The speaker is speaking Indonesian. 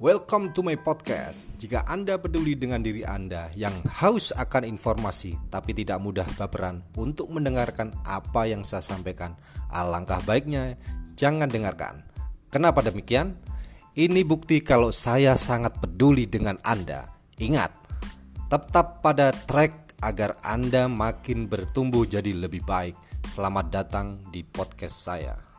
Welcome to my podcast. Jika Anda peduli dengan diri Anda yang haus akan informasi tapi tidak mudah baperan untuk mendengarkan apa yang saya sampaikan, alangkah baiknya jangan dengarkan. Kenapa demikian? Ini bukti kalau saya sangat peduli dengan Anda. Ingat, tetap pada track agar Anda makin bertumbuh jadi lebih baik. Selamat datang di podcast saya.